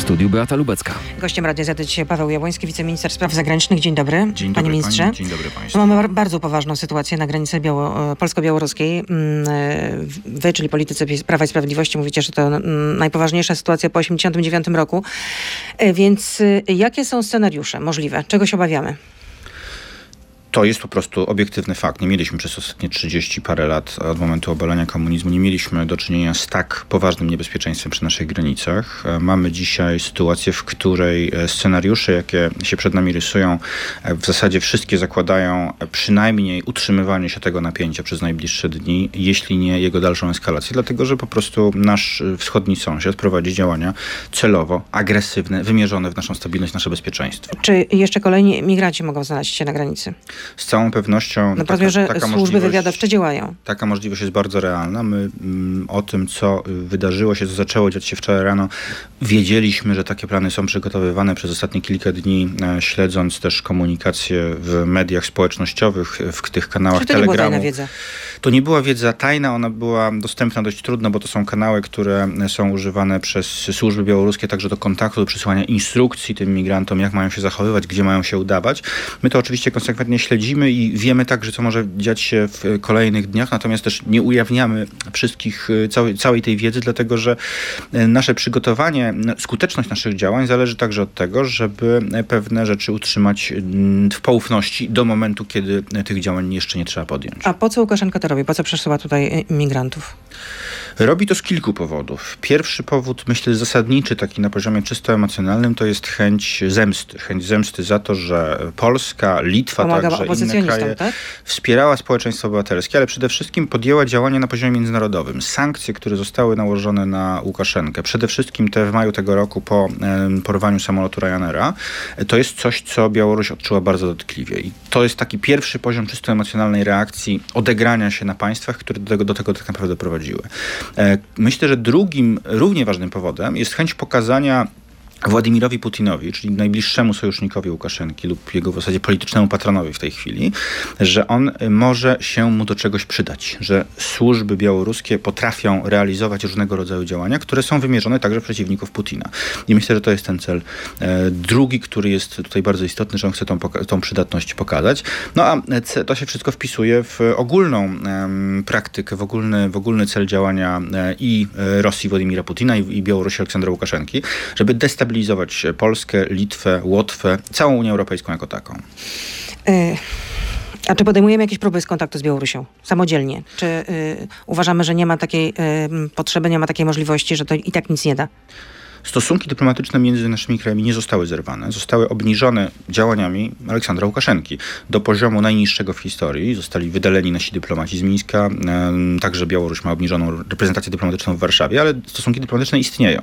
W studiu Beata Lubecka. Gościem Radia Z dzisiaj Paweł Jabłoński, wiceminister spraw zagranicznych. Dzień dobry, Dzień panie dobry, ministrze. Pani, dzień dobry państwu. Mamy bardzo poważną sytuację na granicy biało- polsko-białoruskiej. Mm, e, Wy, czyli politycy Prawa i Sprawiedliwości, mówicie, że to mm, najpoważniejsza sytuacja po 1989 roku. E, Więc e, jakie są scenariusze możliwe? Czego się obawiamy? To jest po prostu obiektywny fakt. Nie mieliśmy przez ostatnie 30 parę lat od momentu obalenia komunizmu, nie mieliśmy do czynienia z tak poważnym niebezpieczeństwem przy naszych granicach. E, Mamy dzisiaj sytuację, w której e, scenariusze, jakie się przed nami rysują, e, w zasadzie wszystkie zakładają przynajmniej utrzymywanie się tego napięcia przez najbliższe dni, jeśli nie jego dalszą eskalację, dlatego że po prostu nasz wschodni sąsiad prowadzi działania celowo agresywne, wymierzone w naszą stabilność, nasze bezpieczeństwo. Czy jeszcze kolejni migranci mogą znaleźć się na granicy? Z całą pewnością No taka, że służby możliwość- wywiadowcze działają. Taka możliwość jest bardzo realna. My mm, o tym, co y, wydarzyło się, co zaczęło dziać się wczoraj rano, wiedzieliśmy, że takie plany są przygotowywane przez ostatnie kilka dni, e, śledząc też komunikację w mediach społecznościowych, w tych kanałach Czy to nie była Telegramu. tajna wiedza? To nie była wiedza tajna, ona była dostępna dość trudno, bo to są kanały, które są używane przez służby białoruskie także do kontaktu, do przysłania instrukcji tym migrantom, jak mają się zachowywać, gdzie mają się udawać. My to oczywiście konsekwentnie śledzimy i wiemy także, co może dziać się w kolejnych dniach, natomiast też nie ujawniamy wszystkich, y, całej, całej tej wiedzy, dlatego że y, nasze przygotowanie, skuteczność naszych działań zależy także od tego, żeby pewne rzeczy utrzymać w poufności do momentu, kiedy tych działań jeszcze nie trzeba podjąć. A po co Łukaszenka to robi? Po co przesyła tutaj e, migrantów? Robi to z kilku powodów. Pierwszy powód, myślę, zasadniczy, taki na poziomie czysto emocjonalnym, to jest chęć zemsty. Chęć zemsty za to, że Polska, Litwa, Pomagała także inne kraje tak? wspierała społeczeństwo obywatelskie, ale przede wszystkim podjęła działania na poziomie międzynarodowym. Sankcje, które zostały nałożone na Łukaszenkę, przede wszystkim te w maju tego roku po porwaniu samolotu Ryanaira, to jest coś, co Białoruś odczuła bardzo dotkliwie. I to jest taki pierwszy poziom czysto emocjonalnej reakcji, odegrania się na państwach, które do tego, do tego tak naprawdę prowadziły. E, Myślę, że drugim równie ważnym powodem jest chęć pokazania Władimirowi Putinowi, czyli najbliższemu sojusznikowi Łukaszenki lub jego w zasadzie politycznemu patronowi w tej chwili, że on y, może się mu do czegoś przydać, że służby białoruskie potrafią realizować różnego rodzaju działania, które są wymierzone także przeciwników Putina. I myślę, że to jest ten cel e, drugi, który jest tutaj bardzo istotny, że on chce tą, tą przydatność pokazać. No a to się wszystko wpisuje w ogólną praktykę, w ogólny, w ogólny cel działania e, i e, Rosji Władimira Putina i, i Białorusi Aleksandra Łukaszenki, żeby destabilizować Polskę, Litwę, Łotwę, całą Unię Europejską jako taką. Y, A czy podejmujemy jakieś próby z kontaktu z Białorusią samodzielnie? Czy y, uważamy, że nie ma takiej y, potrzeby, nie ma takiej możliwości, że to i tak nic nie da? Stosunki dyplomatyczne między naszymi krajami nie zostały zerwane. Zostały obniżone działaniami Aleksandra Łukaszenki do poziomu najniższego w historii. Zostali wydaleni nasi dyplomaci z Mińska. Także Białoruś ma obniżoną reprezentację dyplomatyczną w Warszawie, ale stosunki dyplomatyczne istnieją.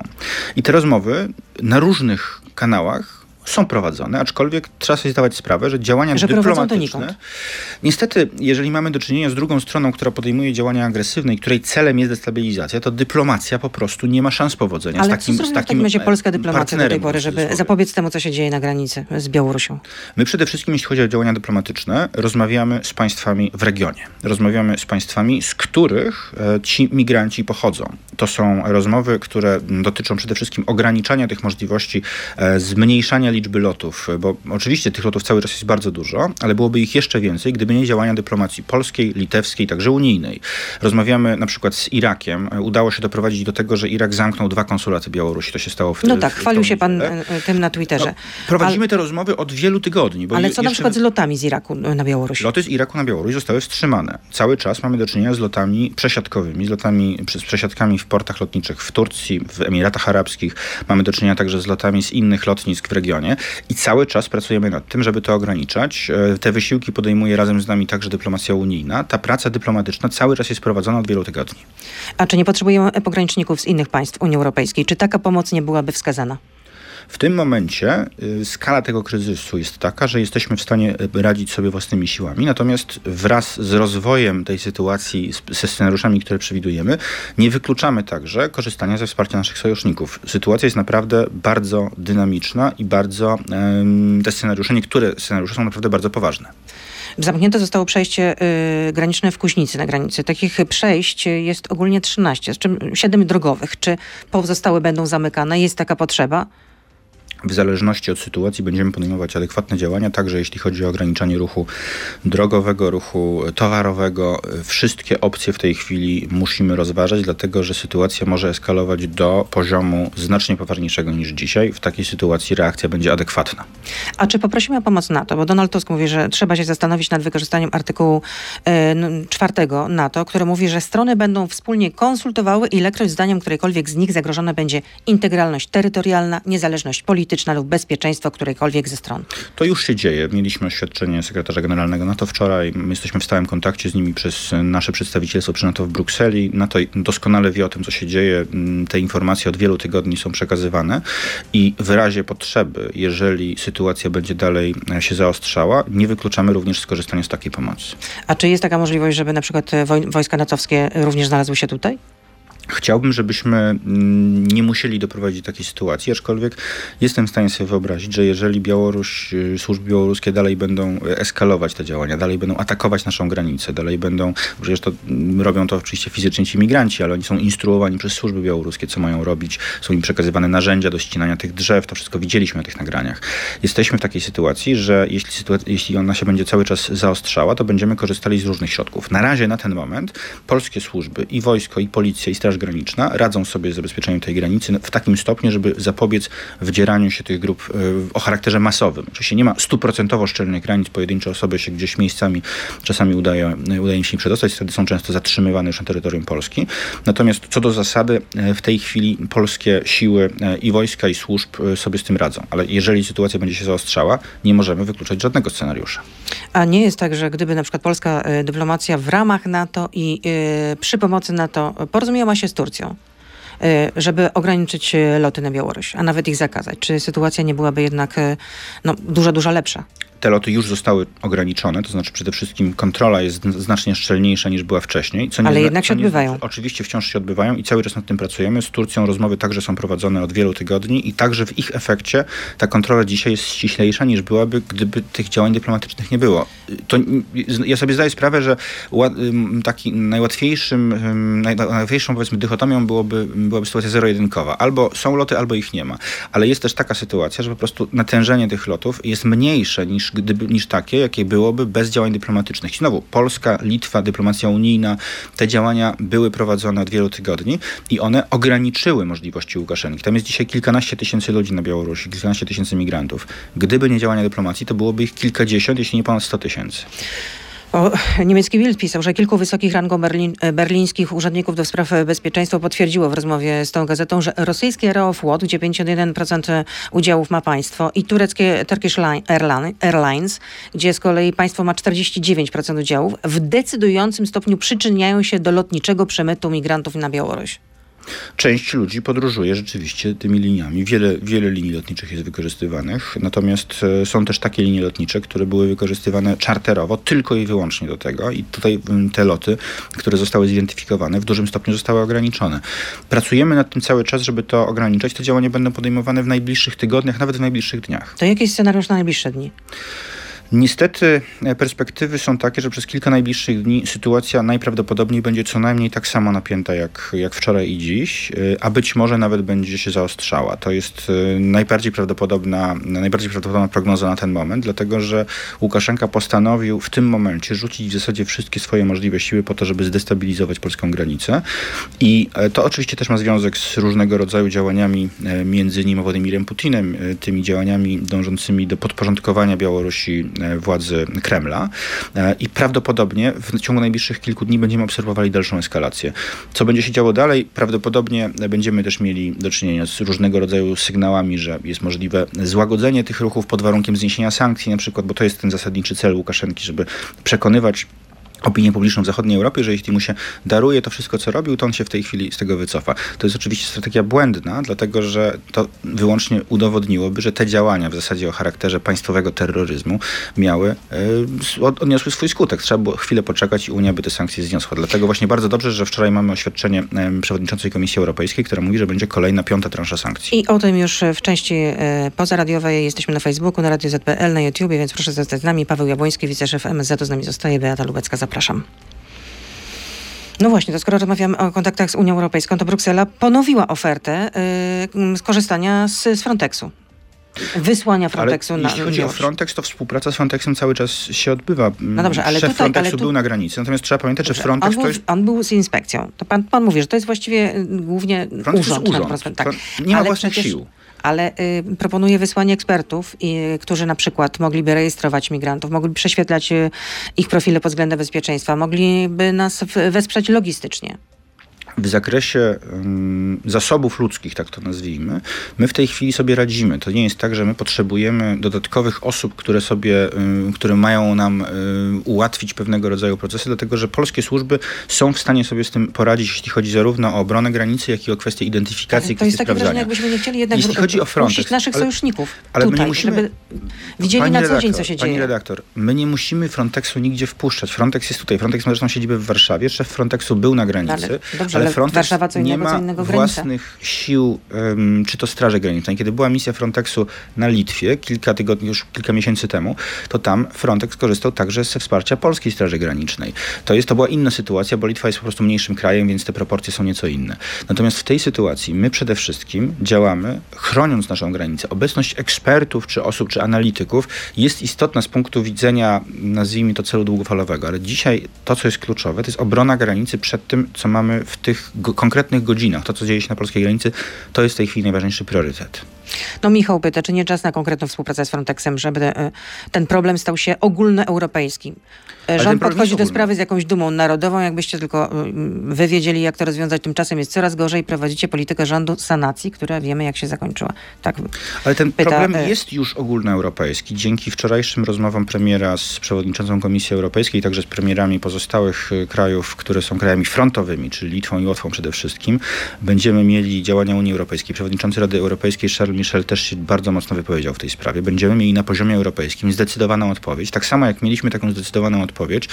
I te rozmowy na różnych kanałach są prowadzone, aczkolwiek trzeba sobie zdawać sprawę, że działania Że dyplomatyczne... Niestety, jeżeli mamy do czynienia z drugą stroną, która podejmuje działania agresywne i której celem jest destabilizacja, to dyplomacja po prostu nie ma szans powodzenia Ale z takim, co z zrobiła w takim takim razie e, polska dyplomacja do tej pory, żeby zapobiec temu, co się dzieje na granicy z Białorusią? My przede wszystkim, jeśli chodzi o działania dyplomatyczne, rozmawiamy z państwami w regionie. Rozmawiamy z państwami, z których e, ci migranci pochodzą. To są rozmowy, które dotyczą przede wszystkim ograniczania tych możliwości, e, zmniejszania liczby lotów, e, bo oczywiście tych lotów cały czas jest bardzo dużo, ale byłoby ich jeszcze więcej, gdyby nie działania dyplomacji polskiej, litewskiej, także unijnej. Rozmawiamy na przykład z Irakiem. E, Udało się doprowadzić do tego, że Irak zamknł dwa konsulaty Białorusi. To się stało w No tak, w chwalił się pan y, tym na Twitterze. No, prowadzimy te rozmowy od wielu tygodni. Ale co na jeszcze- przykład z lotami z Iraku y, na Białoruś? Loty z Iraku na Białoruś zostały wstrzymane. Cały czas mamy do czynienia z lotami przesiadkowymi, z lotami, z przesiadkami w portach lotniczych w Turcji, w Emiratach Arabskich. Mamy do czynienia także z lotami z innych lotnisk w regionie i cały czas pracujemy nad tym, żeby to ograniczać. E, Te wysiłki podejmuje razem z nami także dyplomacja unijna. Ta praca dyplomatyczna cały czas jest prowadzona od wielu tygodni. A czy nie potrzebujemy pograniczników z innych państw Unii Europejskiej? Czy taka pomoc nie byłaby wskazana? W tym momencie y, skala tego kryzysu jest taka, że jesteśmy w stanie y, radzić sobie własnymi siłami, natomiast wraz z rozwojem tej sytuacji, ze scenariuszami, które przewidujemy, nie wykluczamy także korzystania ze wsparcia naszych sojuszników. Sytuacja jest naprawdę bardzo dynamiczna i bardzo, te scenariusze, niektóre scenariusze są naprawdę bardzo poważne. Zamknięte zostało przejście y, graniczne w Kuźnicy na granicy. Takich przejść jest ogólnie 13, z czym 7 drogowych. Czy pozostałe będą zamykane? Jest taka potrzeba? W zależności od sytuacji będziemy podejmować adekwatne działania, także jeśli chodzi o ograniczanie ruchu drogowego, ruchu towarowego. Wszystkie opcje w tej chwili musimy rozważać, dlatego że sytuacja może eskalować do poziomu znacznie poważniejszego niż dzisiaj. W takiej sytuacji reakcja będzie adekwatna. A czy poprosimy o pomoc NATO? Bo Donald Tusk mówi, że trzeba się zastanowić nad wykorzystaniem artykułu e, czwartego NATO, który mówi, że strony będą wspólnie konsultowały, ilekroć zdaniem którejkolwiek z nich zagrożona będzie integralność terytorialna, niezależność polityczna, polityczna lub bezpieczeństwo którejkolwiek ze stron. To już się dzieje. Mieliśmy oświadczenie sekretarza generalnego NATO wczoraj. My jesteśmy w stałym kontakcie z nimi przez nasze przedstawicielstwo przy NATO w Brukseli. NATO doskonale wie o tym, co się dzieje. Mm, te informacje od wielu tygodni są przekazywane i w razie potrzeby, jeżeli sytuacja będzie dalej e, się zaostrzała, nie wykluczamy również skorzystania z takiej pomocy. A czy jest taka możliwość, żeby na przykład e, wojska natowskie również znalazły się tutaj? Chciałbym, żebyśmy mm, nie musieli doprowadzić do takiej sytuacji, aczkolwiek jestem w stanie sobie wyobrazić, że jeżeli Białoruś, y, służby białoruskie dalej będą eskalować te działania, dalej będą atakować naszą granicę, dalej będą, przecież to mm, robią to oczywiście fizycznie ci migranci, ale oni są instruowani przez służby białoruskie, co mają robić, są im przekazywane narzędzia do ścinania tych drzew, to wszystko widzieliśmy na tych nagraniach. Jesteśmy w takiej sytuacji, że jeśli, sytuacja, jeśli ona się będzie cały czas zaostrzała, to będziemy korzystali z różnych środków. Na razie, na ten moment, polskie służby i wojsko, i policja, i straż Graniczna radzą sobie z zabezpieczeniem tej granicy w takim stopniu, żeby zapobiec wdzieraniu się tych grup e, o charakterze masowym. Oczywiście nie ma stuprocentowo szczelnych granic, pojedyncze osoby się gdzieś miejscami czasami udaje, udaje im się przedostać, wtedy są często zatrzymywane już na terytorium Polski. Natomiast co do zasady, e, w tej chwili polskie siły e, i wojska, i służb sobie z tym radzą. Ale jeżeli sytuacja będzie się zaostrzała, nie możemy wykluczać żadnego scenariusza. A nie jest tak, że gdyby na przykład polska dyplomacja w ramach NATO i przy pomocy NATO porozumiała się z Turcją, y, żeby ograniczyć y, loty na Białoruś, a nawet ich zakazać. Czy sytuacja nie byłaby jednak y, no, dużo, dużo lepsza? Te loty już zostały ograniczone, to znaczy przede wszystkim kontrola jest znacznie szczelniejsza niż była wcześniej. Ale nie, jednak się nie, odbywają. Oczywiście wciąż się odbywają i cały czas nad tym pracujemy. Z Turcją rozmowy także są prowadzone od wielu tygodni i także w ich efekcie ta kontrola dzisiaj jest ściślejsza niż byłaby, gdyby tych działań dyplomatycznych nie było. To, ja sobie zdaję sprawę, że taki najłatwiejszym, najłatwiejszą powiedzmy dychotomią byłoby, byłaby sytuacja zero-jedynkowa. Albo są loty, albo ich nie ma. Ale jest też taka sytuacja, że po prostu natężenie tych lotów jest mniejsze niż niż, gdyby, niż takie, jakie byłoby bez działań dyplomatycznych. Znowu, Polska, Litwa, dyplomacja unijna, te działania były prowadzone od wielu tygodni i one ograniczyły możliwości Łukaszenki. Tam jest dzisiaj kilkanaście tysięcy ludzi na Białorusi, kilkanaście tysięcy migrantów. Gdyby nie działania dyplomacji, to byłoby ich kilkadziesiąt, jeśli nie ponad sto tysięcy. O, niemiecki Bild pisał, że kilku wysokich rangą berlin, berlińskich urzędników do spraw bezpieczeństwa potwierdziło w rozmowie z tą gazetą, że rosyjskie Aeroflot, gdzie 51% udziałów ma państwo i tureckie Turkish Airlines, gdzie z kolei państwo ma 49% udziałów, w decydującym stopniu przyczyniają się do lotniczego przemytu migrantów na Białoruś. Część ludzi podróżuje rzeczywiście tymi liniami. Wiele, wiele linii lotniczych jest wykorzystywanych, natomiast e, są też takie linie lotnicze, które były wykorzystywane czarterowo tylko i wyłącznie do tego i tutaj te loty, które zostały zidentyfikowane w dużym stopniu zostały ograniczone. Pracujemy nad tym cały czas, żeby to ograniczać. Te działania będą podejmowane w najbliższych tygodniach, nawet w najbliższych dniach. To jaki jest scenariusz na najbliższe dni? Niestety e, perspektywy są takie, że przez kilka najbliższych dni sytuacja najprawdopodobniej będzie co najmniej tak samo napięta jak, jak wczoraj i dziś, e, a być może nawet będzie się zaostrzała. To jest e, najbardziej prawdopodobna, najbardziej prawdopodobna prognoza na ten moment, dlatego że Łukaszenka postanowił w tym momencie rzucić w zasadzie wszystkie swoje możliwe siły po to, żeby zdestabilizować polską granicę. I to oczywiście też ma związek z różnego rodzaju działaniami między nim a Władimirem Putinem, tymi działaniami dążącymi do podporządkowania Białorusi władzy Kremla e, i prawdopodobnie w ciągu najbliższych kilku dni będziemy obserwowali dalszą eskalację. Co będzie się działo dalej? Prawdopodobnie będziemy też mieli do czynienia z różnego rodzaju sygnałami, że jest możliwe złagodzenie tych ruchów pod warunkiem zniesienia sankcji na przykład, bo to jest ten zasadniczy cel Łukaszenki, żeby przekonywać opinię publiczną w zachodniej Europie, że jeśli mu się daruje to wszystko, co robił, to on się w tej chwili z tego wycofa. To jest oczywiście strategia błędna, dlatego że to wyłącznie udowodniłoby, że te działania w zasadzie o charakterze państwowego terroryzmu miały, yy, odniosły swój skutek. Trzeba było chwilę poczekać i Unia by te sankcje zniosła. Dlatego właśnie bardzo dobrze, że wczoraj mamy oświadczenie przewodniczącej Komisji Europejskiej, która mówi, że będzie kolejna piąta transza sankcji. I o tym już w części yy, pozaradiowej jesteśmy na Facebooku, na Radio ZPL, na YouTubie, więc proszę zostać z nami. Paweł Jabłoński, wiceszef MSZ, z nami zostaje, Beata Lubecka, zapraszam. No właśnie, to skoro rozmawiamy o kontaktach z Unią Europejską, to Bruksela ponowiła ofertę yy, skorzystania z, z Frontexu. Wysłania Frontexu ale na Jeśli chodzi o Frontex, to współpraca z Frontexem cały czas się odbywa. No dobrze, ale Szef tutaj, Frontexu ale tu... był na granicy. Natomiast trzeba pamiętać, dobrze, że Frontex on był, to jest. On był z inspekcją. To pan, pan mówi, że to jest właściwie y, głównie Frontex urząd. Urząd. tak. Nie ma ale własnych przecież... sił ale y, proponuje wysłanie ekspertów, y, którzy na przykład mogliby rejestrować migrantów, mogliby prześwietlać y, ich profile pod względem bezpieczeństwa, mogliby nas w, wesprzeć logistycznie w zakresie zasobów ludzkich, tak to nazwijmy, my w tej chwili sobie radzimy. To nie jest tak, że my potrzebujemy dodatkowych osób, które sobie, które mają nam ułatwić pewnego rodzaju procesy, dlatego że polskie służby są w stanie sobie z tym poradzić, jeśli chodzi zarówno o obronę granicy, jak i o kwestie identyfikacji, to jest takie wrażenie, jakbyśmy nie chcieli jednak jeśli chodzi o Frontex, naszych ale, sojuszników ale tutaj, my nie musimy, żeby widzieli pani na co redaktor, dzień, co się pani dzieje. Pani redaktor, my nie musimy Frontexu nigdzie wpuszczać. Frontex jest tutaj. Frontex ma zresztą siedzibę w Warszawie. Szef Frontexu był na granicy, ale, dobrze, ale Frontex Warszawa co innego, nie ma co innego własnych sił, um, czy to Straży Granicznej. Kiedy była misja Frontexu na Litwie, kilka tygodni, już kilka miesięcy temu, to tam Frontex korzystał także ze wsparcia Polskiej Straży Granicznej. To, jest, to była inna sytuacja, bo Litwa jest po prostu mniejszym krajem, więc te proporcje są nieco inne. Natomiast w tej sytuacji my przede wszystkim działamy, chroniąc naszą granicę. Obecność ekspertów, czy osób, czy analityków jest istotna z punktu widzenia, nazwijmy to, celu długofalowego. Ale dzisiaj to, co jest kluczowe, to jest obrona granicy przed tym, co mamy w tych konkretnych godzinach. To, co dzieje się na polskiej granicy, to jest w tej chwili najważniejszy priorytet. No Michał pyta, czy nie czas na konkretną współpracę z Frontexem, żeby e, ten problem stał się ogólnoeuropejski? E, rząd podchodzi do sprawy z jakąś dumą narodową, jakbyście tylko wy wiedzieli, jak to rozwiązać. Tymczasem jest coraz gorzej. Prowadzicie politykę rządu sanacji, która wiemy, jak się zakończyła. Tak Ale ten pyta, problem e, jest już ogólnoeuropejski. Dzięki wczorajszym rozmowom premiera z przewodniczącą Komisji Europejskiej, także z premierami pozostałych krajów, które są krajami frontowymi, czyli Litwą i Łotwą przede wszystkim, będziemy mieli działania Unii Europejskiej. Przewodniczący Rady Europejskiej Charles Michel też się bardzo mocno wypowiedział w tej sprawie. Będziemy mieli na poziomie europejskim zdecydowaną odpowiedź. Tak samo jak mieliśmy taką zdecydowaną odpowiedź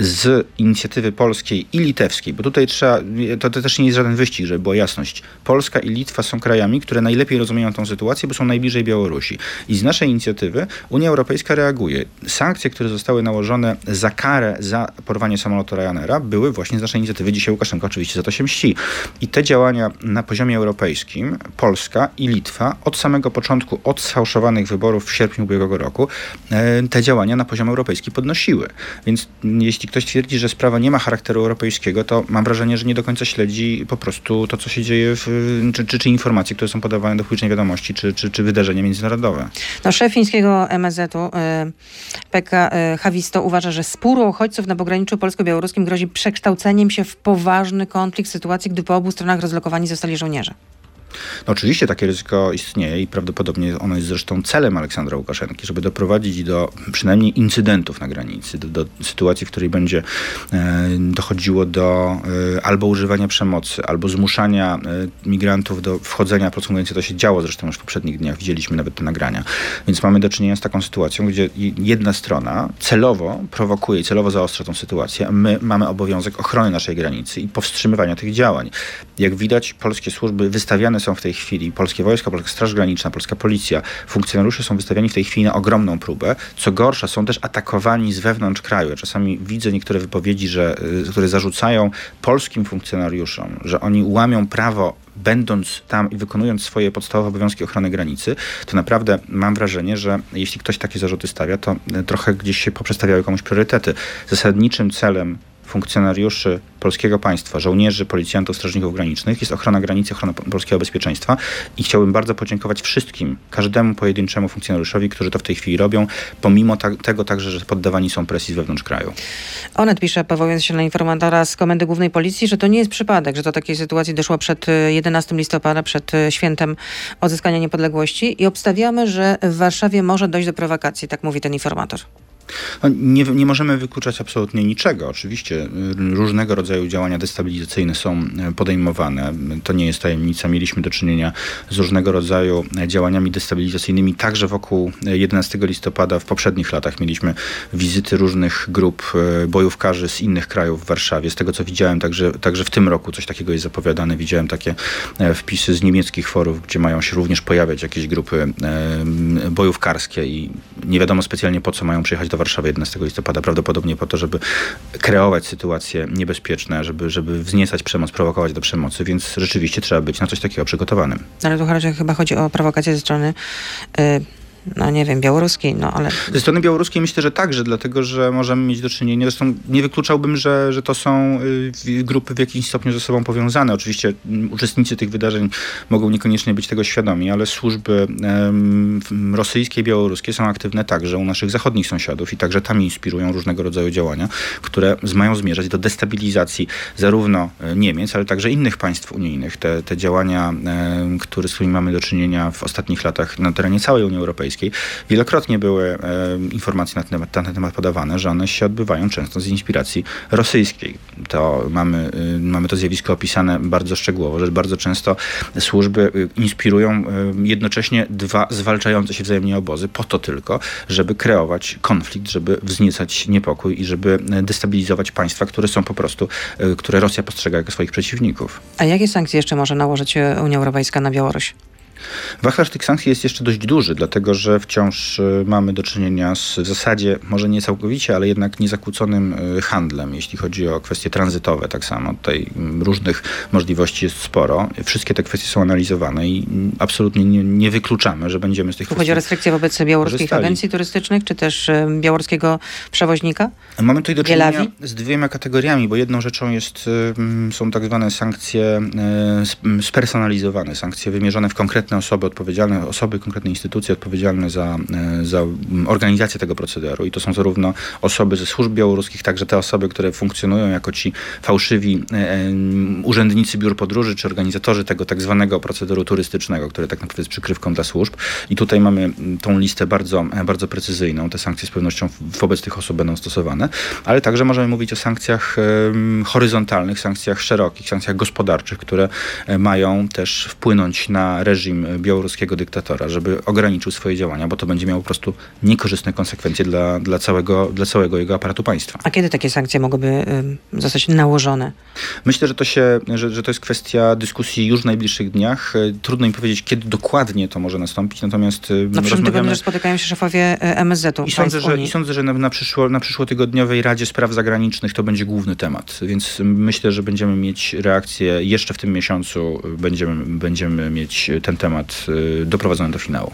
z inicjatywy polskiej i litewskiej, bo tutaj trzeba, to, to, też nie jest żaden wyścig, żeby była jasność. Polska i Litwa są krajami, które najlepiej rozumieją tą sytuację, bo są najbliżej Białorusi. I z naszej inicjatywy Unia Europejska reaguje. Sankcje, które zostały nałożone za karę za porwanie samolotu Ryanaira, były właśnie z naszej inicjatywy. Dzisiaj Łukaszenko oczywiście za to się mści. I te działania na poziomie europejskim, Polska i Litwa od samego początku, od sfałszowanych wyborów w sierpniu ubiegłego roku, e, te działania na poziom europejski podnosiły. Więc jeśli ktoś twierdzi, że sprawa nie ma charakteru europejskiego, to mam wrażenie, że nie do końca śledzi po prostu to, co się dzieje, w, czy, czy, czy informacje, które są podawane do publicznej wiadomości, czy, czy, czy wydarzenia międzynarodowe. No, szef fińskiego MSZ-u y, Pekka y, Hawisto uważa, że spór uchodźców na pograniczu polsko-białoruskim grozi przekształceniem się w poważny konflikt sytuacji, gdy po obu stronach rozlokowani zostali żołnierze. No oczywiście takie ryzyko istnieje i prawdopodobnie ono jest zresztą celem Aleksandra Łukaszenki, żeby doprowadzić do przynajmniej incydentów na granicy, do, do sytuacji, w której będzie e, dochodziło do e, albo używania przemocy, albo zmuszania e, migrantów do wchodzenia, po mówiąc, to się działo zresztą już w poprzednich dniach, widzieliśmy nawet te nagrania. Więc mamy do czynienia z taką sytuacją, gdzie jedna strona celowo prowokuje, celowo zaostrza tą sytuację, a my mamy obowiązek ochrony naszej granicy i powstrzymywania tych działań. Jak widać, polskie służby wystawiane są w tej chwili, polskie wojska, polska Straż Graniczna, polska policja, funkcjonariusze są wystawiani w tej chwili na ogromną próbę. Co gorsza, są też atakowani z wewnątrz kraju. Czasami widzę niektóre wypowiedzi, że, y, które zarzucają polskim funkcjonariuszom, że oni łamią prawo będąc tam i wykonując swoje podstawowe obowiązki ochrony granicy, to naprawdę mam wrażenie, że jeśli ktoś takie zarzuty stawia, to y, trochę gdzieś się poprzestawiały komuś priorytety. Zasadniczym celem funkcjonariuszy polskiego państwa, żołnierzy, policjantów, strażników granicznych jest ochrona granicy, ochrona polskiego bezpieczeństwa i chciałbym bardzo podziękować wszystkim, każdemu pojedynczemu funkcjonariuszowi, którzy to w tej chwili robią, pomimo ta tego także, że poddawani są presji z wewnątrz kraju. Onet pisze, powołując się na informatora z Komendy Głównej Policji, że to nie jest przypadek, że do takiej sytuacji doszło przed 11 listopada, przed świętem odzyskania niepodległości i obstawiamy, że w Warszawie może dojść do prowokacji, tak mówi ten informator. No, nie, nie możemy wykluczać absolutnie niczego. Oczywiście y, różnego rodzaju działania destabilizacyjne są y, podejmowane. To nie jest tajemnica. Mieliśmy do czynienia z różnego rodzaju y, działaniami destabilizacyjnymi także wokół 11 listopada. W poprzednich latach mieliśmy wizyty różnych grup bojówkarzy z innych krajów w Warszawie. Z tego co widziałem, także, także w tym roku coś takiego jest zapowiadane. Widziałem takie wpisy z niemieckich forów, gdzie mają się również pojawiać jakieś grupy bojówkarskie i nie wiadomo specjalnie po co mają przyjechać do Warszawy 11 listopada, prawdopodobnie po to, żeby kreować sytuacje niebezpieczne, żeby, żeby wzniecać przemoc, prowokować do przemocy, więc rzeczywiście trzeba być na coś takiego przygotowanym. Ale tu chyba chodzi o prowokację ze strony y, no nie wiem, białoruskiej, no ale... Ze strony białoruskiej myślę, że także, dlatego, że możemy mieć do czynienia, zresztą nie wykluczałbym, że, że to są y, grupy w jakimś stopniu ze sobą powiązane. Oczywiście mm, uczestnicy tych wydarzeń mogą niekoniecznie być tego świadomi, ale służby um, rosyjskie i białoruskie są aktywne także u naszych zachodnich sąsiadów i także tam inspirują różnego rodzaju działania, które mają zmierzać do destabilizacji zarówno e, Niemiec, ale także innych państw unijnych. Te, te działania, które, z którymi mamy do czynienia w ostatnich latach na terenie całej Unii Europejskiej, Europejskiej, wielokrotnie były e, informacje na ten, temat, na ten temat podawane, że one się odbywają często z inspiracji rosyjskiej. To mamy, y, mamy to zjawisko opisane bardzo szczegółowo, że bardzo często służby y, inspirują jednocześnie dwa zwalczające się wzajemnie obozy po to tylko, żeby kreować konflikt, żeby wzniecać niepokój i żeby destabilizować państwa, które są po prostu, które Rosja postrzega jako swoich przeciwników. A jakie sankcje jeszcze może nałożyć Unia Europejska na Białoruś? Wachlarz tych sankcji jest jeszcze dość duży, dlatego że wciąż y, mamy do czynienia z w zasadzie, może nie całkowicie, ale jednak niezakłóconym y, handlem, jeśli chodzi o kwestie tranzytowe. Tak samo tutaj mm, różnych możliwości jest sporo. Wszystkie te kwestie są analizowane i mm, absolutnie nie, nie wykluczamy, że będziemy z tych kwestii Chodzi o restrykcje wobec białoruskich korzystali. agencji turystycznych, czy też y, białoruskiego przewoźnika? Mamy tutaj do czynienia Bielawi? z dwiema kategoriami, bo jedną rzeczą jest, są tak zwane sankcje spersonalizowane, sankcje wymierzone w konkretne konkretne osoby odpowiedzialne, osoby, konkretne instytucje odpowiedzialne za, e, za organizację tego procederu. I to są zarówno osoby ze służb białoruskich, także te osoby, które funkcjonują jako ci fałszywi e, e, urzędnicy biur podróży, czy organizatorzy tego tak zwanego procederu turystycznego, który tak naprawdę jest przykrywką dla służb. I tutaj mamy tą listę bardzo, bardzo precyzyjną. Te sankcje z pewnością wobec tych osób będą stosowane, ale także możemy mówić o sankcjach horyzontalnych, sankcjach szerokich, sankcjach gospodarczych, które mają też wpłynąć na reżim białoruskiego dyktatora, żeby ograniczył swoje działania, bo to będzie miało po prostu niekorzystne konsekwencje dla, dla, całego, dla całego jego aparatu państwa. A kiedy takie sankcje mogłyby zostać nałożone? Myślę, że to, się, że, że to jest kwestia dyskusji już w najbliższych dniach. Y, trudno im powiedzieć, kiedy dokładnie to może nastąpić, natomiast no, przyszłym tygodniu spotykają się szefowie y, MSZ-u. I sądzę, że, i sądzę, że na, na, przyszło, na przyszłotygodniowej Radzie Spraw Zagranicznych to będzie główny temat, więc myślę, że będziemy mieć reakcję jeszcze w tym miesiącu, będziemy, będziemy mieć ten temat temat y, doprowadzony do finału.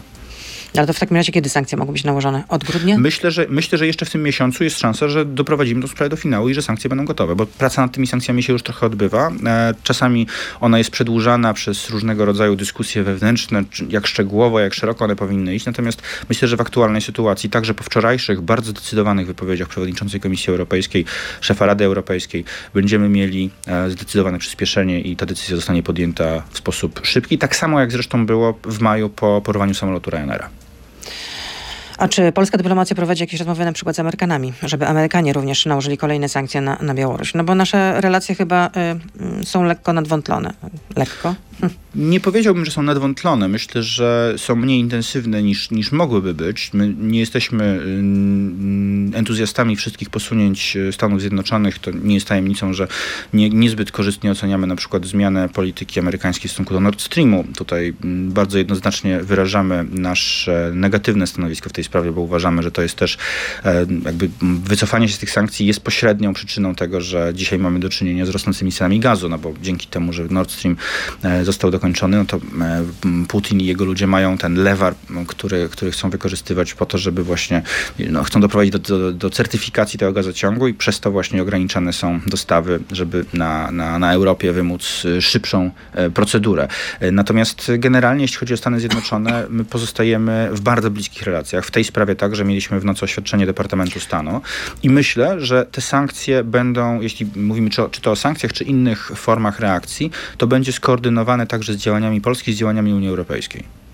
Ale to w takim razie kiedy sankcje mogą być nałożone? Od grudnia? Myślę, że, myślę, że jeszcze w tym miesiącu jest szansa, że doprowadzimy tę sprawę do finału i że sankcje będą gotowe, bo praca nad tymi sankcjami się już trochę odbywa. E, czasami ona jest przedłużana przez różnego rodzaju dyskusje wewnętrzne, jak szczegółowo, jak szeroko one powinny iść. Natomiast myślę, że w aktualnej sytuacji, także po wczorajszych, bardzo zdecydowanych wypowiedziach przewodniczącej Komisji Europejskiej, szefa Rady Europejskiej, będziemy mieli e, zdecydowane przyspieszenie i ta decyzja zostanie podjęta w sposób szybki. Tak samo jak zresztą było w maju po porwaniu samolotu Ryanaira. A czy polska dyplomacja prowadzi jakieś rozmowy na przykład z Amerykανami, żeby Amerykanie również nałożyli kolejne sankcje na, na Białoruś? No bo nasze relacje chyba y, są lekko nadwątlone. Lekko? Nie powiedziałbym, że są nadwątlone. Myślę, że są mniej intensywne niż, niż mogłyby być. My nie jesteśmy mm, entuzjastami wszystkich posunięć Stanów Zjednoczonych. To nie jest tajemnicą, że nie, niezbyt korzystnie oceniamy na przykład zmianę polityki amerykańskiej w stosunku do Nord Streamu. Tutaj mm, bardzo jednoznacznie wyrażamy nasze negatywne stanowisko w tej sprawie, bo uważamy, że to jest też e, jakby wycofanie się z tych sankcji jest pośrednią przyczyną tego, że dzisiaj mamy do czynienia z rosnącymi cenami gazu, no bo dzięki temu, że Nord Stream e, został dokończony, no to e, Putin i jego ludzie mają ten lewar, który, który chcą wykorzystywać po to, żeby właśnie, no, chcą doprowadzić do, do, do certyfikacji tego gazociągu i przez to właśnie ograniczane są dostawy, żeby na, na, na Europie wymóc e, szybszą e, procedurę. Natomiast generalnie, jeśli chodzi o Stany Zjednoczone, my pozostajemy w bardzo bliskich relacjach. W tej sprawie także mieliśmy w nocy oświadczenie Departamentu Stanu i myślę, że te sankcje będą, jeśli mówimy czy, czy to o sankcjach, czy innych formach reakcji, to będzie skoordynowane także z działaniami Polski, z działaniami Unii Europejskiej.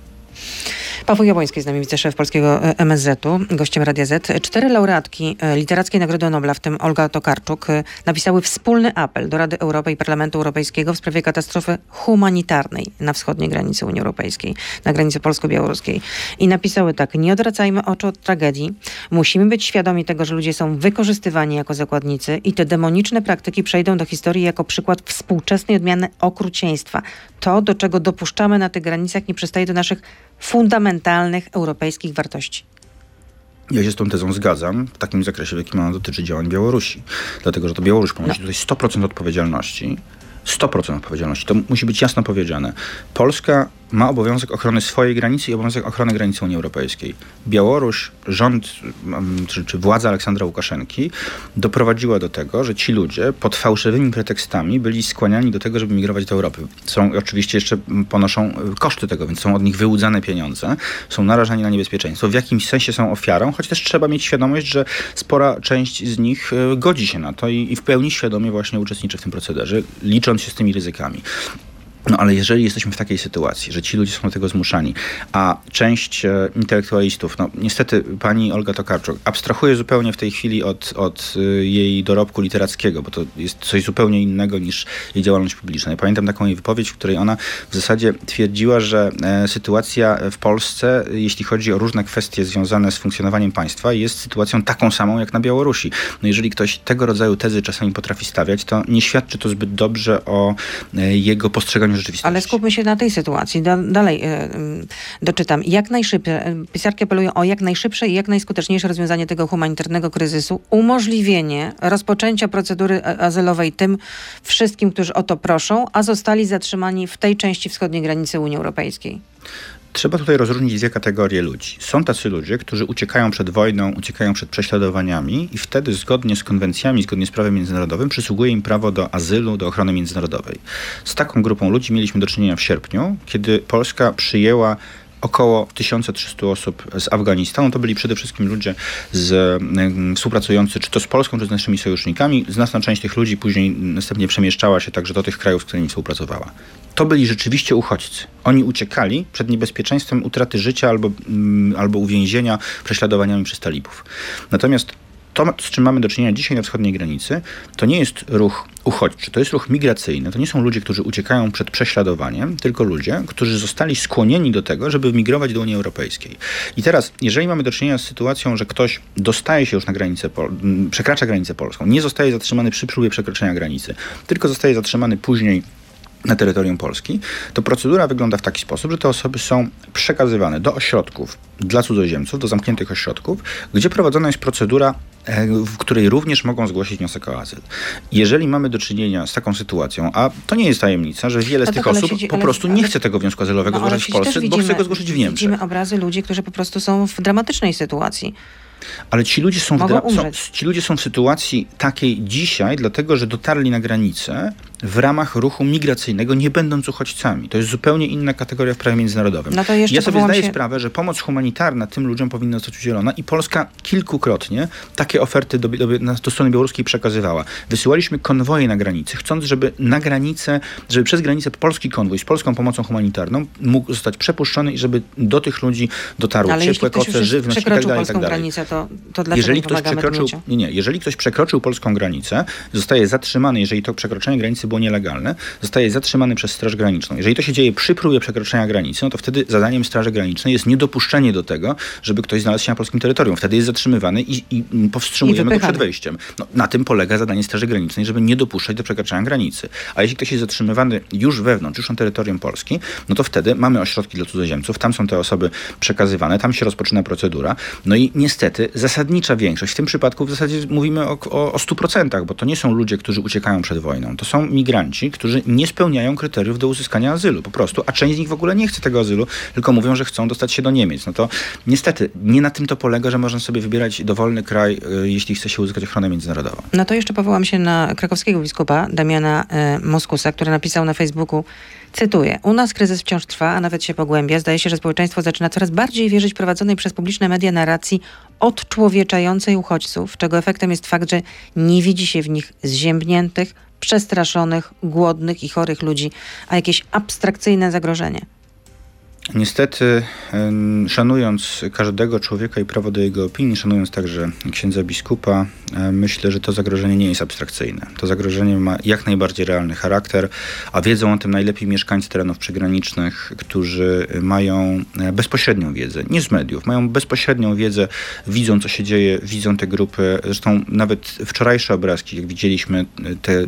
Paweł Jabłoński z nami, wiceszef polskiego e, MSZ-u, gościem Radia Z. Cztery laureatki e, Literackiej Nagrody Nobla, w tym Olga Tokarczuk, e, napisały wspólny apel do Rady Europy i Parlamentu Europejskiego w sprawie katastrofy humanitarnej na wschodniej granicy Unii Europejskiej, na granicy polsko-białoruskiej. I napisały tak, nie odwracajmy oczu od tragedii. Musimy być świadomi tego, że ludzie są wykorzystywani jako zakładnicy i te demoniczne praktyki przejdą do historii jako przykład współczesnej odmiany okrucieństwa. To, do czego dopuszczamy na tych granicach, nie przystaje do naszych fundamentalnych europejskich wartości. Ja się z tą tezą zgadzam w takim zakresie, w jakim ona dotyczy działań Białorusi. Dlatego, że to Białoruś ponosi no. tutaj 100% odpowiedzialności 100% odpowiedzialności. To musi być jasno powiedziane. Polska ma obowiązek ochrony swojej granicy i obowiązek ochrony granicy Unii Europejskiej. Białoruś, rząd mm, czy, czy władza Aleksandra Łukaszenki doprowadziła do tego, że ci ludzie pod fałszywymi pretekstami byli skłaniani do tego, żeby migrować do Europy. Są oczywiście jeszcze ponoszą y, koszty tego, więc są od nich wyłudzane pieniądze, są narażani na niebezpieczeństwo, w jakimś sensie są ofiarą, choć też trzeba mieć świadomość, że spora część z nich y, godzi się na to i, i w pełni świadomie właśnie uczestniczy w tym procederze, licząc się z tymi ryzykami. No ale jeżeli jesteśmy w takiej sytuacji, że ci ludzie są do tego zmuszani, a część e, intelektualistów, no niestety pani Olga Tokarczuk abstrahuje zupełnie w tej chwili od, od e, jej dorobku literackiego, bo to jest coś zupełnie innego niż jej działalność publiczna. Ja pamiętam taką jej wypowiedź, w której ona w zasadzie twierdziła, że e, sytuacja w Polsce, jeśli chodzi o różne kwestie związane z funkcjonowaniem państwa, jest sytuacją taką samą jak na Białorusi. No jeżeli ktoś tego rodzaju tezy czasami potrafi stawiać, to nie świadczy to zbyt dobrze o e, jego postrzeganiu rzeczywistości. Ale skupmy się na tej sytuacji. Da, dalej e, doczytam. Jak najszybciej, e, pisarki apelują o jak najszybsze i jak najskuteczniejsze rozwiązanie tego humanitarnego kryzysu, umożliwienie rozpoczęcia procedury azylowej tym wszystkim, którzy o to proszą, a zostali zatrzymani w tej części wschodniej granicy Unii Europejskiej. Trzeba tutaj rozróżnić dwie kategorie ludzi. Są tacy ludzie, którzy uciekają przed wojną, uciekają przed prześladowaniami i wtedy zgodnie z konwencjami, zgodnie z prawem międzynarodowym przysługuje im prawo do azylu, do ochrony międzynarodowej. Z taką grupą ludzi mieliśmy do czynienia w sierpniu, kiedy Polska przyjęła około 1300 osób z Afganistanu. To byli przede wszystkim ludzie z, współpracujący czy to z Polską, czy z naszymi sojusznikami. Znaczna część tych ludzi później następnie przemieszczała się także do tych krajów, z którymi współpracowała. To byli rzeczywiście uchodźcy. Oni uciekali przed niebezpieczeństwem utraty życia albo, albo uwięzienia prześladowaniami przez talibów. Natomiast to, z czym mamy do czynienia dzisiaj na wschodniej granicy, to nie jest ruch uchodźczy, to jest ruch migracyjny. To nie są ludzie, którzy uciekają przed prześladowaniem, tylko ludzie, którzy zostali skłonieni do tego, żeby migrować do Unii Europejskiej. I teraz, jeżeli mamy do czynienia z sytuacją, że ktoś dostaje się już na granicę, przekracza granicę polską, nie zostaje zatrzymany przy próbie przekroczenia granicy, tylko zostaje zatrzymany później na terytorium Polski, to procedura wygląda w taki sposób, że te osoby są przekazywane do ośrodków dla cudzoziemców, do zamkniętych ośrodków, gdzie prowadzona jest procedura e, w której również mogą zgłosić wniosek o azyl. Jeżeli mamy do czynienia z taką sytuacją, a to nie jest tajemnica, że wiele z tych osób siedzi, po prostu ale, nie chce tego wniosku azylowego no, zgłaszać w Polsce, widzimy, bo chce go zgłosić w Niemczech. Widzimy obrazy ludzi, którzy po prostu są w dramatycznej sytuacji. Ale ci ludzie są, w, są, ci ludzie są w sytuacji takiej dzisiaj, dlatego że dotarli na granicę w ramach ruchu migracyjnego, nie będąc uchodźcami. To jest zupełnie inna kategoria w prawie międzynarodowym. No ja sobie zdaję się... sprawę, że pomoc humanitarna tym ludziom powinna zostać udzielona i Polska kilkukrotnie takie oferty do, do, do strony białoruskiej przekazywała. Wysyłaliśmy konwoje na granicy, chcąc, żeby na granicę, żeby przez granicę polski konwój z polską pomocą humanitarną mógł zostać przepuszczony i żeby do tych ludzi dotarło Ale ciepłe koce, żywność i tak dalej, i tak dalej. Granicę, to, to dlaczego jeżeli ktoś przekroczył, nie, nie, jeżeli ktoś przekroczył polską granicę, zostaje zatrzymany, jeżeli to przekroczenie granicy było nielegalne, zostaje zatrzymany przez Straż Graniczną. Jeżeli to się dzieje przy próbie przekroczenia granicy, no to wtedy zadaniem Straży Granicznej jest niedopuszczenie do tego, żeby ktoś znalazł się na polskim terytorium. Wtedy jest zatrzymywany i, i powstrzymujemy I go przed wejściem. No, na tym polega zadanie Straży Granicznej, żeby nie dopuszczać do przekraczania granicy. A jeśli ktoś jest zatrzymywany już wewnątrz, już na terytorium Polski, no to wtedy mamy ośrodki dla cudzoziemców, tam są te osoby przekazywane, tam się rozpoczyna procedura. No i niestety zasadnicza większość, w tym przypadku w zasadzie mówimy o, o, o 100%, bo to nie są ludzie, którzy uciekają przed wojną. To są migranci, którzy nie spełniają kryteriów do uzyskania azylu po prostu, a część z nich w ogóle nie chce tego azylu, tylko mówią, że chcą dostać się do Niemiec. No to niestety nie na tym to polega, że można sobie wybierać dowolny kraj, y, jeśli chce się uzyskać ochronę międzynarodową. No to jeszcze powołam się na krakowskiego biskupa Damiana y, Moskusa, który napisał na Facebooku Cytuję. U nas kryzys wciąż trwa, a nawet się pogłębia. Zdaje się, że społeczeństwo zaczyna coraz bardziej wierzyć prowadzonej przez publiczne media narracji odczłowieczającej uchodźców, czego efektem jest fakt, że nie widzi się w nich zziębniętych, przestraszonych, głodnych i chorych ludzi, a jakieś abstrakcyjne zagrożenie. Niestety, szanując każdego człowieka i prawo do jego opinii, szanując także księdza biskupa, myślę, że to zagrożenie nie jest abstrakcyjne. To zagrożenie ma jak najbardziej realny charakter, a wiedzą o tym najlepiej mieszkańcy terenów przygranicznych, którzy mają e, bezpośrednią wiedzę, nie z mediów, mają bezpośrednią wiedzę, widzą co się dzieje, widzą te grupy. Zresztą nawet wczorajsze obrazki, jak widzieliśmy, te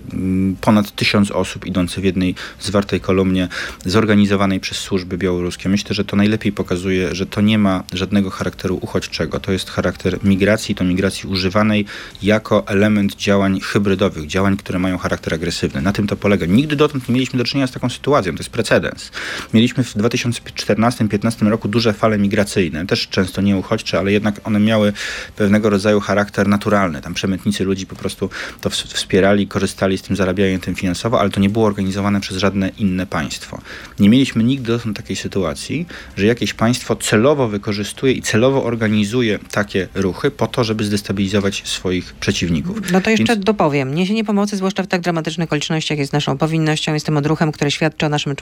ponad tysiąc osób idące w jednej zwartej kolumnie, zorganizowanej przez służby białoruskie Myślę, że to najlepiej pokazuje, że to nie ma żadnego charakteru uchodźczego. To jest charakter migracji, to migracji używanej jako element działań hybrydowych, działań, które mają charakter agresywny. Na tym to polega. Nigdy dotąd nie mieliśmy do czynienia z taką sytuacją. To jest precedens. Mieliśmy w 2014-2015 roku duże fale migracyjne, też często nie uchodźcze, ale jednak one miały pewnego rodzaju charakter naturalny. Tam przemytnicy ludzi po prostu to wspierali, korzystali z tym, zarabiają tym finansowo, ale to nie było organizowane przez żadne inne państwo. Nie mieliśmy nigdy dotąd takiej sytuacji sytuacji, że jakieś państwo celowo wykorzystuje i celowo organizuje takie ruchy po to, żeby zdestabilizować swoich przeciwników. No to jeszcze Więc... dopowiem. Niesienie pomocy, zwłaszcza w tak dramatycznych okolicznościach, jest naszą powinnością, jest tym odruchem, który świadczy o naszym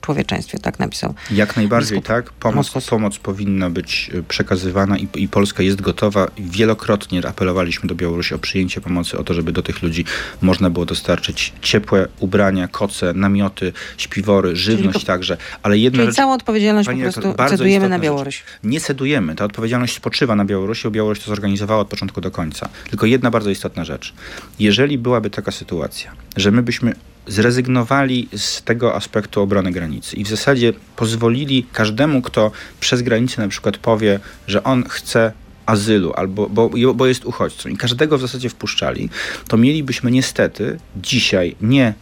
człowieczeństwie, tak napisał. Jak najbardziej, biskup tak. Pomoc, pomoc powinna być e, przekazywana i, i Polska jest gotowa. Wielokrotnie apelowaliśmy do Białorusi o przyjęcie pomocy, o to, żeby do tych ludzi można było dostarczyć ciepłe ubrania, koce, namioty, śpiwory, żywność Czyli także. Ale jedna Czyli rzecz... całą odpowiedzialność odpowiedzialność Pani po prostu cedujemy na Białoruś. Rzecz. Nie cedujemy. Ta odpowiedzialność spoczywa na Białorusi, bo Białoruś to zorganizowała od początku do końca. Tylko jedna bardzo istotna rzecz. Jeżeli byłaby taka sytuacja, że my byśmy zrezygnowali z tego aspektu obrony granicy i w zasadzie pozwolili każdemu, kto przez granicę na przykład powie, że on chce azylu albo bo, bo jest uchodźcą i każdego w zasadzie wpuszczali, to mielibyśmy niestety dzisiaj nie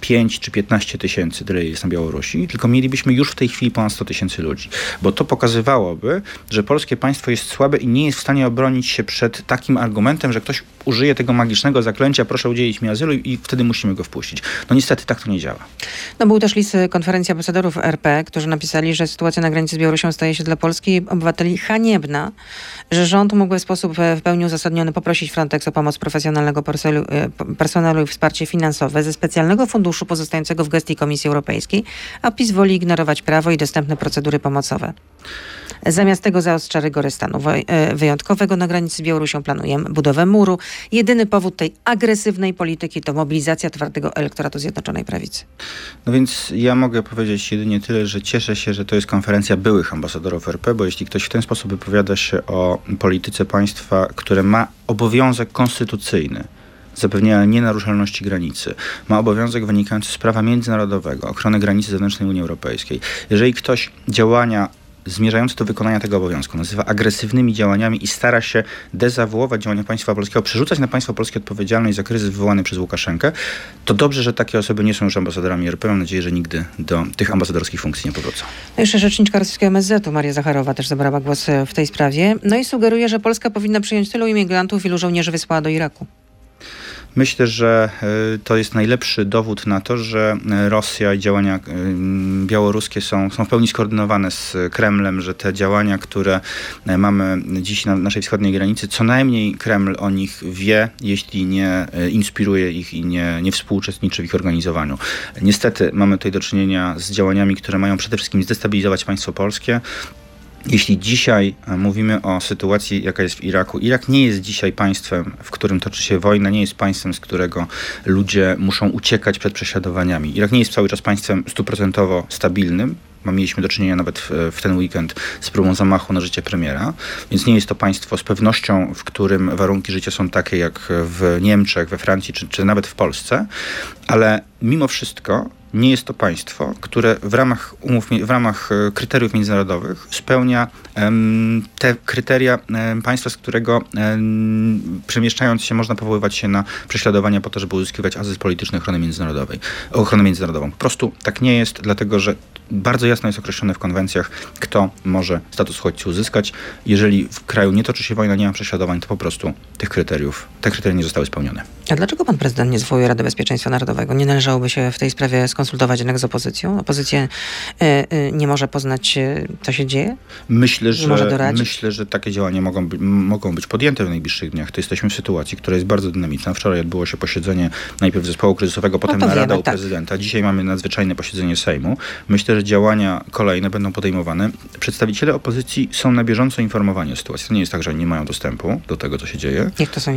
5 czy 15 tysięcy, tyle jest na Białorusi, tylko mielibyśmy już w tej chwili ponad 100 tysięcy ludzi. Bo to pokazywałoby, że polskie państwo jest słabe i nie jest w stanie obronić się przed takim argumentem, że ktoś użyje tego magicznego zaklęcia, proszę udzielić mi azylu i wtedy musimy go wpuścić. No niestety tak to nie działa. No był też list konferencji ambasadorów RP, którzy napisali, że sytuacja na granicy z Białorusią staje się dla Polski obywateli haniebna, że rząd mógłby w sposób w pełni uzasadniony poprosić Frontex o pomoc profesjonalnego personelu i wsparcie finansowe ze specjalnego funduszu funduszu pozostającego w gestii Komisji Europejskiej, a PiS woli ignorować prawo i dostępne procedury pomocowe. Zamiast tego zaostrza rygory stanu e, wyjątkowego na granicy z Białorusią planujemy budowę muru. Jedyny powód tej agresywnej polityki to mobilizacja twardego elektoratu Zjednoczonej Prawicy. No więc ja mogę powiedzieć jedynie tyle, że cieszę się, że to jest konferencja byłych ambasadorów RP, bo jeśli ktoś w ten sposób wypowiada się o polityce państwa, które ma obowiązek konstytucyjny zapewnienia nienaruszalności granicy, ma obowiązek wynikający z prawa międzynarodowego, ochrony granicy zewnętrznej Unii Europejskiej. Jeżeli ktoś działania zmierzające do wykonania tego obowiązku nazywa agresywnymi działaniami i stara się dezawuować działania państwa polskiego, przerzucać na państwo polskie odpowiedzialność za kryzys wywołany przez Łukaszenkę, to dobrze, że takie osoby nie są już ambasadorami RP. Mam nadzieję, że nigdy do tych ambasadorskich funkcji nie powrócą. No jeszcze rzeczniczka rosyjskiego MSZ-u Maria Zacharowa też zabrała głos w tej sprawie. No i sugeruje, że Polska powinna przyjąć tylu imigrantów, ilu żołnierzy wysłała do Iraku. Myślę, że e, to jest najlepszy dowód na to, że e, Rosja i działania e, białoruskie są, są w pełni skoordynowane z Kremlem, że te działania, które mamy dziś na naszej wschodniej granicy, co najmniej Kreml o nich wie, jeśli nie inspiruje ich i nie, nie współuczestniczy w ich organizowaniu. Niestety mamy tutaj do czynienia z działaniami, które mają przede wszystkim zdestabilizować państwo polskie, jeśli dzisiaj e, mówimy o sytuacji, jaka jest w Iraku, Irak nie jest dzisiaj państwem, w którym toczy się wojna, nie jest państwem, z którego ludzie muszą uciekać przed prześladowaniami. Irak nie jest cały czas państwem stuprocentowo stabilnym. Mieliśmy do czynienia nawet w, w, ten weekend z próbą zamachu na życie premiera, więc nie jest to państwo z pewnością, w którym warunki życia są takie jak w Niemczech, we Francji czy, czy nawet w Polsce, ale mimo wszystko nie jest to państwo, które w ramach umów, w ramach e, kryteriów międzynarodowych spełnia te kryteria państwa, z którego przemieszczając się można powoływać się na prześladowania po to, żeby uzyskiwać azyl polityczny ochrony międzynarodowej, ochronę międzynarodową. Po prostu tak nie jest, dlatego że bardzo jasno jest określone w konwencjach, kto może status uchodźcy uzyskać. Jeżeli w kraju nie toczy się wojna, nie ma prześladowań, to po prostu tych kryteriów, te kryteria nie zostały spełnione. A dlaczego pan prezydent nie zwołuje Rady Bezpieczeństwa Narodowego? Nie należałoby się w tej sprawie skonsultować jednak z opozycją? Opozycja y, nie może poznać, co się dzieje? Myślę, że, myślę, że takie działania mogą, by, mogą być podjęte w najbliższych dniach. To jesteśmy w sytuacji, która jest bardzo dynamiczna. Wczoraj odbyło się posiedzenie najpierw zespołu kryzysowego, potem no narada u tak. prezydenta. Dzisiaj mamy nadzwyczajne posiedzenie Sejmu. Myślę, że działania kolejne będą podejmowane. Przedstawiciele opozycji są na bieżąco informowani o sytuacji. To nie jest tak, że nie mają dostępu do tego, co się dzieje. Jak to są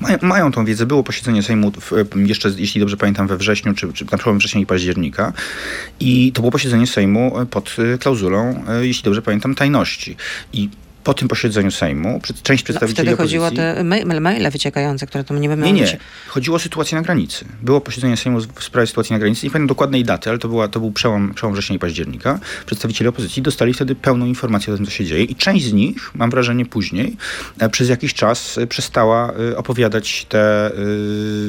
Mają, mają tą wiedzę. Było posiedzenie Sejmu w, jeszcze, jeśli dobrze pamiętam, we wrześniu, czy, czy na przełomie września i października. I to było posiedzenie Sejmu pod klauzulą, e, jeśli dobrze pamiętam, tajności. I po tym posiedzeniu Sejmu część przedstawicieli no, Wtedy chodziło o te maile, maile wyciekające, które to nie będą Nie, nie. Chodziło o sytuację na granicy. Było posiedzenie Sejmu w sprawie sytuacji na granicy. Nie pamiętam dokładnej daty, ale to, była, to był przełom, przełom września i października. Przedstawiciele opozycji dostali wtedy pełną informację o tym, co się dzieje i część z nich, mam wrażenie później, e, przez jakiś czas e, przestała e, opowiadać te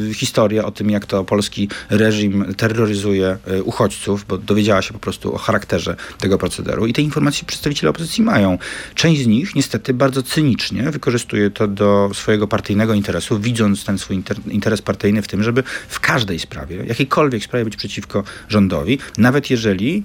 y, historie o tym, jak to polski reżim terroryzuje uchodźców, bo dowiedziała się po prostu o charakterze tego procederu. I te informacje przedstawiciele opozycji mają. Część z nich niestety bardzo cynicznie wykorzystuje to do swojego partyjnego interesu, widząc ten swój interes partyjny w tym, żeby w każdej sprawie, jakiejkolwiek sprawie być przeciwko rządowi, nawet jeżeli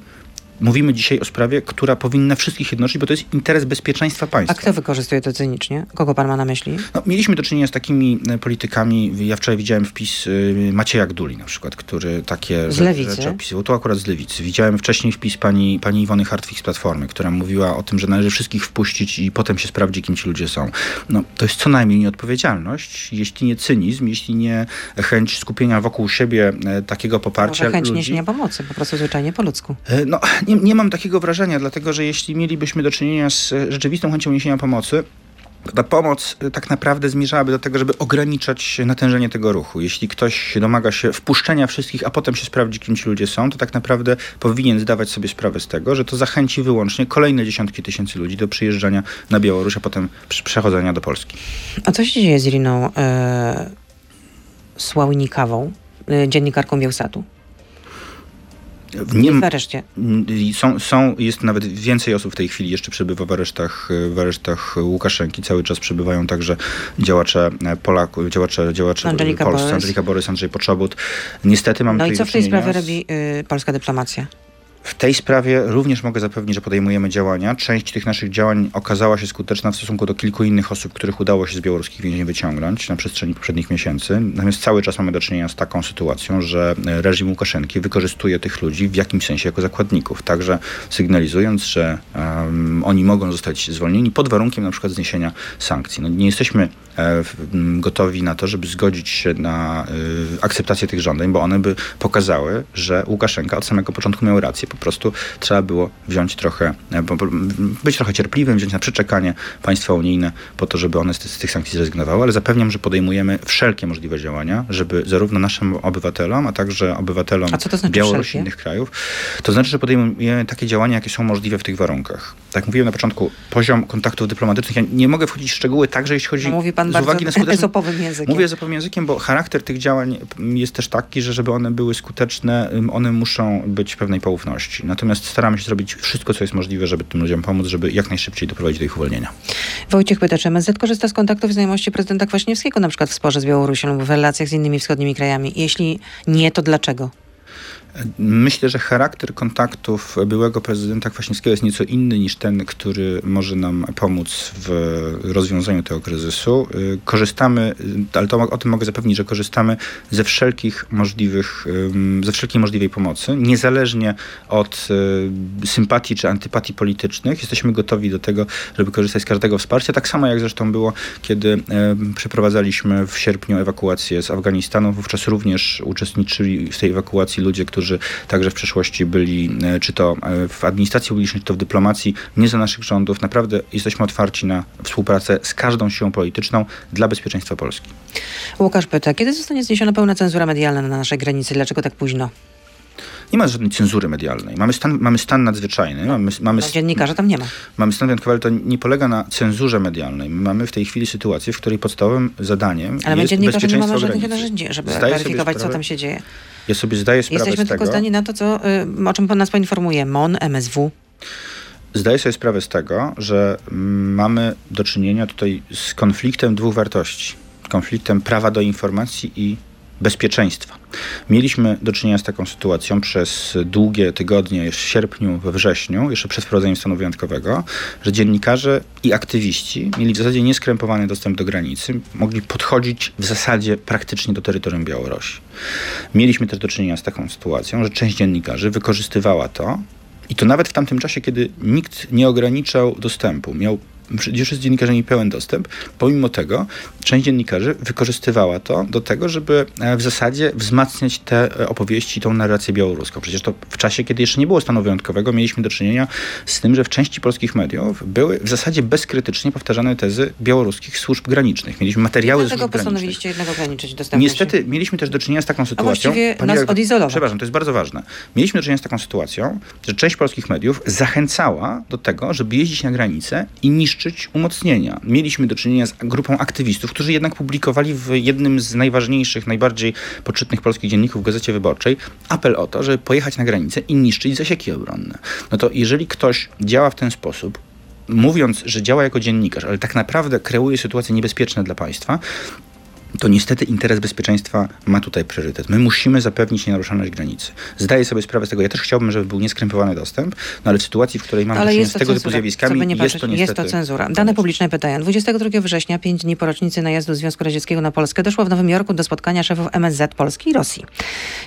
Mówimy dzisiaj o sprawie, która powinna wszystkich jednoczyć, bo to jest interes bezpieczeństwa państwa. A kto wykorzystuje to cynicznie? Kogo pan ma na myśli? No, mieliśmy do czynienia z takimi e, politykami. Ja wczoraj widziałem wpis y, Macieja Gduli na przykład, który takie z lewicy. rzeczy opisywał. To akurat z lewicy. Widziałem wcześniej wpis pani, pani Iwony Hartwig z Platformy, która mówiła o tym, że należy wszystkich wpuścić i potem się sprawdzi, kim ci ludzie są. No, to jest co najmniej nieodpowiedzialność, jeśli nie cynizm, jeśli nie chęć skupienia wokół siebie e, takiego poparcia Może chęć ludzi. niesienia pomocy, po prostu zwyczajnie po ludzku. No, nie, nie mam takiego wrażenia, dlatego że jeśli mielibyśmy do czynienia z e, rzeczywistą chęcią niesienia pomocy, ta pomoc e, tak naprawdę zmierzałaby do tego, żeby ograniczać natężenie tego ruchu. Jeśli ktoś domaga się wpuszczenia wszystkich, a potem się sprawdzi, kim ci ludzie są, to tak naprawdę powinien zdawać sobie sprawę z tego, że to zachęci wyłącznie kolejne dziesiątki tysięcy ludzi do przyjeżdżania na Białoruś, a potem przechodzenia do Polski. A co się dzieje z Iriną e, Sławnikawą, e, dziennikarką Bielsatu? Nie, w areszcie. Są, są, jest nawet więcej osób w tej chwili jeszcze przebywa w aresztach, w aresztach Łukaszenki. Cały czas przebywają także działacze Polaków, działacze, działacze Angelika Polscy, Borys. Angelika Borys, Andrzej Poczobut. Niestety mam No i co w tej sprawie robi y, polska dyplomacja? W tej sprawie również mogę zapewnić, że podejmujemy działania. Część tych naszych działań okazała się skuteczna w stosunku do kilku innych osób, których udało się z białoruskich więzień wyciągnąć na przestrzeni poprzednich miesięcy. Natomiast cały czas mamy do czynienia z taką sytuacją, że reżim Łukaszenki wykorzystuje tych ludzi w jakimś sensie jako zakładników, także sygnalizując, że um, oni mogą zostać zwolnieni pod warunkiem na przykład zniesienia sankcji. No, nie jesteśmy e, gotowi na to, żeby zgodzić się na e, akceptację tych żądań, bo one by pokazały, że Łukaszenka od samego początku miał rację po prostu trzeba było wziąć trochę, e, być trochę cierpliwym, wziąć na przeczekanie państwa unijne po to, żeby one z, z tych sankcji zrezygnowały, ale zapewniam, że podejmujemy wszelkie możliwe działania, żeby zarówno naszym obywatelom, a także obywatelom a to znaczy Białorusi i innych krajów, to znaczy, że podejmujemy takie działania, jakie są możliwe w tych warunkach. Tak mówiłem na początku, poziom kontaktów dyplomatycznych, ja nie mogę wchodzić w szczegóły, także jeśli chodzi no, mówi pan z uwagi na skuteczność. ezopowym językiem. Mówię ezopowym językiem, bo charakter tych działań jest też taki, że żeby one były skuteczne, one muszą być pewnej poufności. Natomiast staramy się zrobić wszystko, co jest możliwe, żeby tym ludziom pomóc, żeby jak najszybciej doprowadzić do ich uwolnienia. Wojciech pyta, czy MSZ korzysta z kontaktów i znajomości prezydenta Kwaśniewskiego, na przykład w sporze z Białorusią lub w relacjach z innymi wschodnimi krajami? Jeśli nie, to dlaczego? Myślę, że charakter kontaktów byłego prezydenta Kwaśniewskiego jest nieco inny niż ten, który może nam pomóc w rozwiązaniu tego kryzysu. Korzystamy, ale to, o tym mogę zapewnić, że korzystamy ze wszelkich możliwych, ze wszelkiej możliwej pomocy, niezależnie od e, sympatii czy antypatii politycznych. Jesteśmy gotowi do tego, żeby korzystać z każdego wsparcia. Tak samo jak zresztą było, kiedy przeprowadzaliśmy w sierpniu ewakuację z Afganistanu. Wówczas również uczestniczyli w tej ewakuacji ludzie, którzy którzy także w przeszłości byli, e, czy to e, w administracji publicznej, czy to w dyplomacji, nie za naszych rządów. Naprawdę jesteśmy otwarci na współpracę z każdą siłą polityczną dla bezpieczeństwa Polski. Łukasz pyta, kiedy zostanie zniesiona pełna cenzura medialna na naszej granicy? Dlaczego tak późno? Nie ma żadnej cenzury medialnej. Mamy stan, mamy stan nadzwyczajny. Mamy, mamy, no, dziennikarza tam nie ma. Mamy stan wyjątkowy, ale to nie polega na cenzurze medialnej. My mamy w tej chwili sytuację, w której podstawowym zadaniem ale jest dziennikarze nie mamy żadnych narzędzi, żeby Zdaję weryfikować, co tam się dzieje. Ja sobie zdaję sprawę Jesteśmy z tego. tylko zdani na to, co, y, o czym pan nas poinformuje. MON, MSW. Zdaję sobie sprawę z tego, że mamy do czynienia tutaj z konfliktem dwóch wartości. Konfliktem prawa do informacji i bezpieczeństwa. Mieliśmy do czynienia z taką sytuacją przez długie tygodnie, w sierpniu, we wrześniu, jeszcze przed wprowadzeniem stanu wyjątkowego, że dziennikarze i aktywiści mieli w zasadzie nieskrępowany dostęp do granicy, mogli podchodzić w zasadzie praktycznie do terytorium Białorusi. Mieliśmy też do czynienia z taką sytuacją, że część dziennikarzy wykorzystywała to, i to nawet w tamtym czasie, kiedy nikt nie ograniczał dostępu, miał przecież z dziennikarzami pełen dostęp. Pomimo tego część dziennikarzy wykorzystywała to do tego, żeby e, w zasadzie wzmacniać te e, opowieści, tą narrację białoruską. Przecież to w czasie, kiedy jeszcze nie było stanu wyjątkowego, mieliśmy do czynienia z tym, że w części polskich mediów były w zasadzie bezkrytycznie powtarzane tezy białoruskich służb granicznych. Mieliśmy materiały Dlatego służb postanowiliście granicznych. jednak ograniczyć dostępność. Niestety mieliśmy też do czynienia z taką sytuacją. właściwie Pani nas redaktor, odizolować. Przepraszam, to jest bardzo ważne. Mieliśmy do czynienia z taką sytuacją, że część polskich mediów zachęcała do tego, żeby jeździć na granicę i niszczyć umocnienia. Mieliśmy do czynienia z grupą aktywistów, którzy jednak publikowali w jednym z najważniejszych, najbardziej poczytnych polskich dzienników Gazecie Wyborczej apel o to, żeby pojechać na granicę i niszczyć zasieki obronne. No to jeżeli ktoś działa w ten sposób, mówiąc, że działa jako dziennikarz, ale tak naprawdę kreuje sytuacje niebezpieczne dla państwa, to niestety interes bezpieczeństwa ma tutaj priorytet. My musimy zapewnić nienaruszalność granicy. Zdaję sobie sprawę z tego. Ja też chciałbym, żeby był nieskrępowany dostęp, no ale w sytuacji, w której mamy do czynienia z tego typu cenzura. zjawiskami, Co by nie jest to niestety... jest to cenzura. Dane publiczne pytają. 22 września, pięć dni po rocznicy najazdu Związku Radzieckiego na Polskę, doszło w Nowym Jorku do spotkania szefów MSZ Polski i Rosji.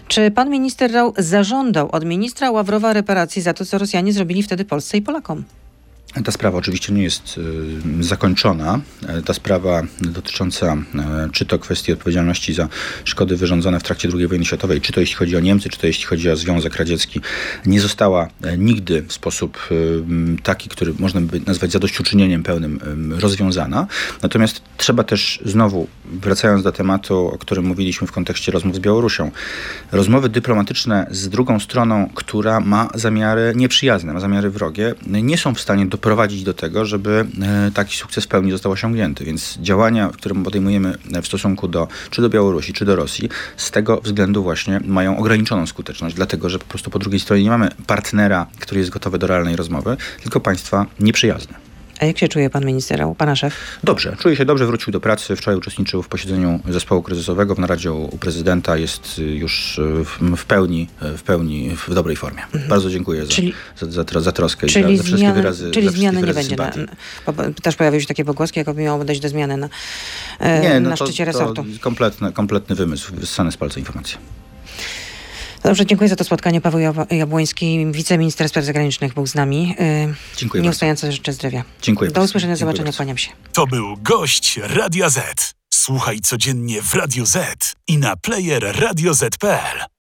Czy pan minister Rał zażądał od ministra Ławrowa reparacji za to, co Rosjanie zrobili wtedy Polsce i Polakom? Ta sprawa oczywiście nie jest y, zakończona. E, Ta sprawa dotycząca e, czy to kwestii odpowiedzialności za szkody wyrządzone w trakcie II wojny światowej, czy to jeśli chodzi o Niemcy, czy to jeśli chodzi o Związek Radziecki, nie została e, nigdy w sposób taki, który można by nazwać zadośćuczynieniem pełnym rozwiązana. Natomiast trzeba też znowu, wracając do tematu, o którym mówiliśmy w kontekście rozmów z Białorusią, rozmowy dyplomatyczne z drugą stroną, która ma zamiary nieprzyjazne, ma zamiary wrogie, nie są w stanie doprowadzić do tego, żeby e, taki sukces w pełni został osiągnięty. Więc działania, które podejmujemy w stosunku do czy do Białorusi, czy do Rosji, z tego względu właśnie mają ograniczoną skuteczność, dlatego że po prostu po drugiej stronie nie mamy partnera, który jest gotowy do realnej rozmowy, tylko państwa nieprzyjazne. A jak się czuje pan minister pana szef? Dobrze, czuje się dobrze, wrócił do pracy. Wczoraj uczestniczył w posiedzeniu zespołu kryzysowego w naradzie u prezydenta. Jest y, już y, w, pełni, y, w pełni w dobrej formie. Bardzo dziękuję za, Czyli- za, za, tro- za troskę i za, za wszystkie zmiany, wyrazy czyli zmiany nie będzie. Na, też pojawiły się takie pogłoski, jakoby miało dojść do zmiany na, e, Nie, no na to, szczycie to resortu. kompletny, kompletny wymysł, wyssane z palca informacje. Dobrze, dziękuję za to spotkanie. Paweł Jab- Jabłoński, wiceminister spraw zagranicznych był z nami. E, Dziękuję bardzo. Nieustająco życzę zdrowia. Dziękuję Do bardzo. usłyszenia, Dziękuję zobaczenia, bardzo. kłaniam się. To był gość Radia Z. Słuchaj codziennie w Radio Z i na player radioz.pl.